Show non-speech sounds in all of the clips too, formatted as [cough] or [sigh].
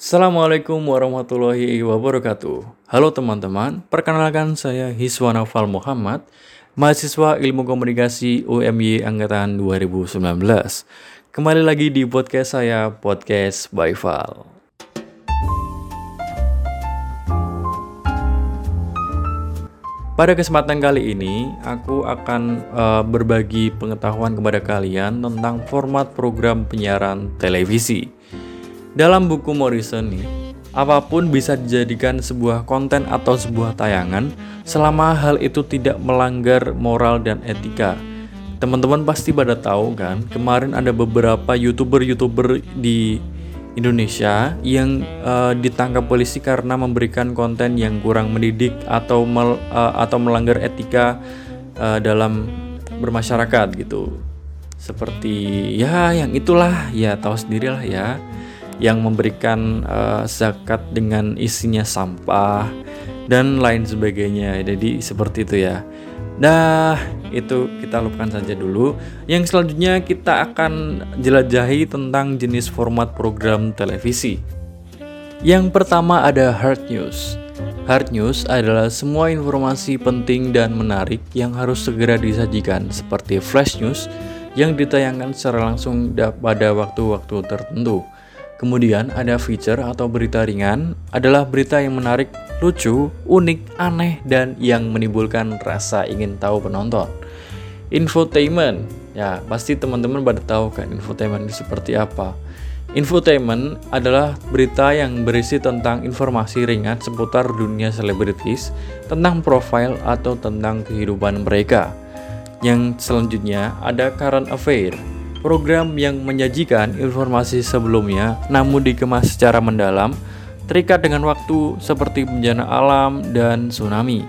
Assalamualaikum warahmatullahi wabarakatuh. Halo teman-teman, perkenalkan saya Hiswa Naufal Muhammad, mahasiswa Ilmu Komunikasi UMY angkatan 2019. Kembali lagi di podcast saya, Podcast by Val. Pada kesempatan kali ini, aku akan uh, berbagi pengetahuan kepada kalian tentang format program penyiaran televisi. Dalam buku Morrison nih, apa pun bisa dijadikan sebuah konten atau sebuah tayangan selama hal itu tidak melanggar moral dan etika. Teman-teman pasti pada tahu kan, kemarin ada beberapa YouTuber-YouTuber di Indonesia yang uh, ditangkap polisi karena memberikan konten yang kurang mendidik atau mel, uh, atau melanggar etika uh, dalam bermasyarakat gitu. Seperti ya yang itulah ya tahu sendirilah ya yang memberikan uh, zakat dengan isinya sampah dan lain sebagainya. Jadi seperti itu ya. Nah, itu kita lupakan saja dulu. Yang selanjutnya kita akan jelajahi tentang jenis format program televisi. Yang pertama ada hard news. Hard news adalah semua informasi penting dan menarik yang harus segera disajikan seperti flash news yang ditayangkan secara langsung pada waktu-waktu tertentu. Kemudian ada feature atau berita ringan adalah berita yang menarik, lucu, unik, aneh, dan yang menimbulkan rasa ingin tahu penonton. Infotainment, ya pasti teman-teman pada tahu kan infotainment itu seperti apa. Infotainment adalah berita yang berisi tentang informasi ringan seputar dunia selebritis, tentang profil atau tentang kehidupan mereka. Yang selanjutnya ada current affair, program yang menyajikan informasi sebelumnya namun dikemas secara mendalam, terikat dengan waktu seperti bencana alam dan tsunami.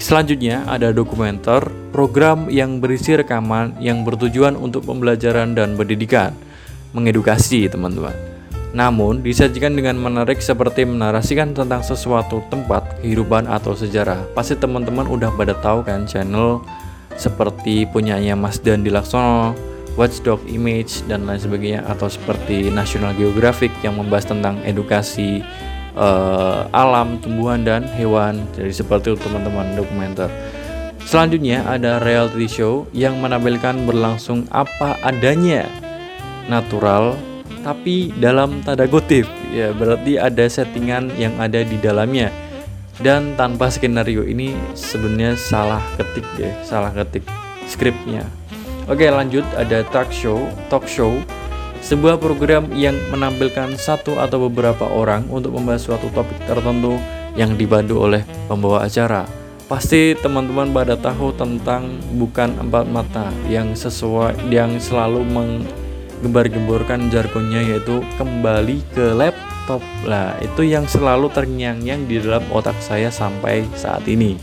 Selanjutnya ada dokumenter, program yang berisi rekaman yang bertujuan untuk pembelajaran dan pendidikan, mengedukasi teman-teman. Namun disajikan dengan menarik seperti menarasikan tentang sesuatu tempat, kehidupan atau sejarah. Pasti teman-teman udah pada tahu kan channel seperti punyanya Mas Dandi Laksono, Watchdog Image dan lain sebagainya atau seperti National Geographic yang membahas tentang edukasi uh, alam, tumbuhan dan hewan. Jadi seperti itu teman-teman dokumenter. Selanjutnya ada reality show yang menampilkan berlangsung apa adanya, natural tapi dalam tanda kutip ya berarti ada settingan yang ada di dalamnya dan tanpa skenario ini sebenarnya salah ketik deh salah ketik skripnya Oke lanjut. Ada talk show, talk show. Sebuah program yang menampilkan satu atau beberapa orang untuk membahas suatu topik tertentu yang dibantu oleh pembawa acara. Pasti teman-teman pada tahu tentang bukan empat mata yang sesuai yang selalu menggembar-gemborkan jargonnya yaitu kembali ke laptop. Lah itu yang selalu terngiang-ngiang di dalam otak saya sampai saat ini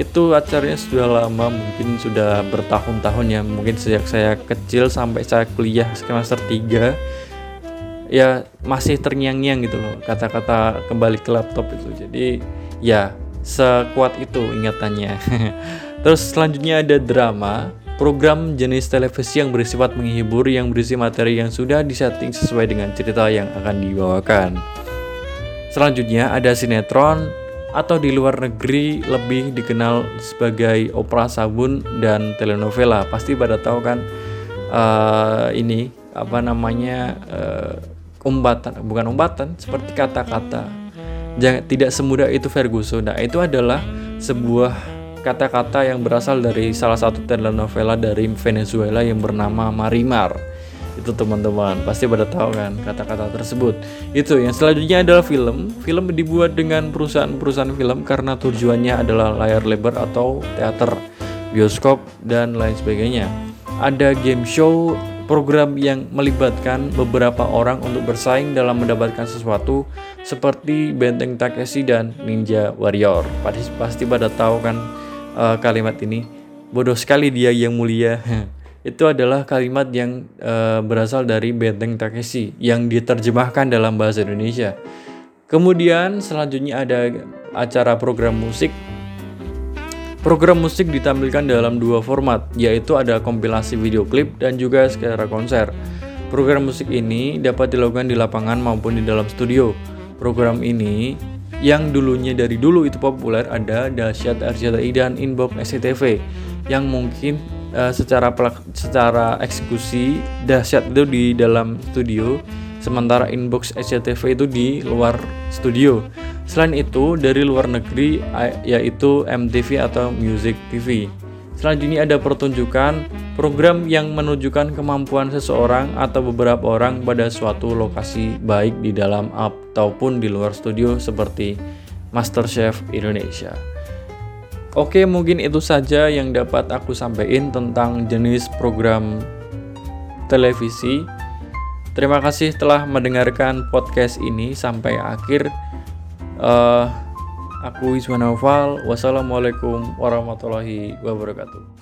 itu acaranya sudah lama mungkin sudah bertahun-tahun ya. Mungkin sejak saya kecil sampai saya kuliah semester 3 ya masih terngiang-ngiang gitu loh kata-kata kembali ke laptop itu. Jadi ya sekuat itu ingatannya. [laughs] Terus selanjutnya ada drama program jenis televisi yang bersifat menghibur yang berisi materi yang sudah disetting sesuai dengan cerita yang akan dibawakan. Selanjutnya ada sinetron atau di luar negeri lebih dikenal sebagai opera sabun dan telenovela. Pasti pada tahu kan uh, ini apa namanya uh, umbatan, bukan umbatan, seperti kata-kata. Jangan tidak semudah itu Ferguson. Nah, itu adalah sebuah kata-kata yang berasal dari salah satu telenovela dari Venezuela yang bernama Marimar itu teman-teman pasti pada tahu kan kata-kata tersebut. Itu yang selanjutnya adalah film. Film dibuat dengan perusahaan-perusahaan film karena tujuannya adalah layar lebar atau teater bioskop dan lain sebagainya. Ada game show program yang melibatkan beberapa orang untuk bersaing dalam mendapatkan sesuatu seperti Benteng Takeshi dan Ninja Warrior. Pasti pasti pada tahu kan uh, kalimat ini? Bodoh sekali dia yang mulia [laughs] itu adalah kalimat yang e, berasal dari Benteng Takeshi yang diterjemahkan dalam bahasa Indonesia. Kemudian selanjutnya ada acara program musik. Program musik ditampilkan dalam dua format, yaitu ada kompilasi video klip dan juga secara konser. Program musik ini dapat dilakukan di lapangan maupun di dalam studio. Program ini yang dulunya dari dulu itu populer ada Dahsyat RCTI dan Inbox SCTV yang mungkin uh, secara secara eksekusi Dahsyat itu di dalam studio sementara Inbox SCTV itu di luar studio. Selain itu dari luar negeri yaitu MTV atau Music TV. Selanjutnya ada pertunjukan program yang menunjukkan kemampuan seseorang atau beberapa orang pada suatu lokasi baik di dalam ataupun di luar studio seperti MasterChef Indonesia. Oke, mungkin itu saja yang dapat aku sampaikan tentang jenis program televisi. Terima kasih telah mendengarkan podcast ini sampai akhir. Uh, Aku Iswan Naufal. Wassalamualaikum warahmatullahi wabarakatuh.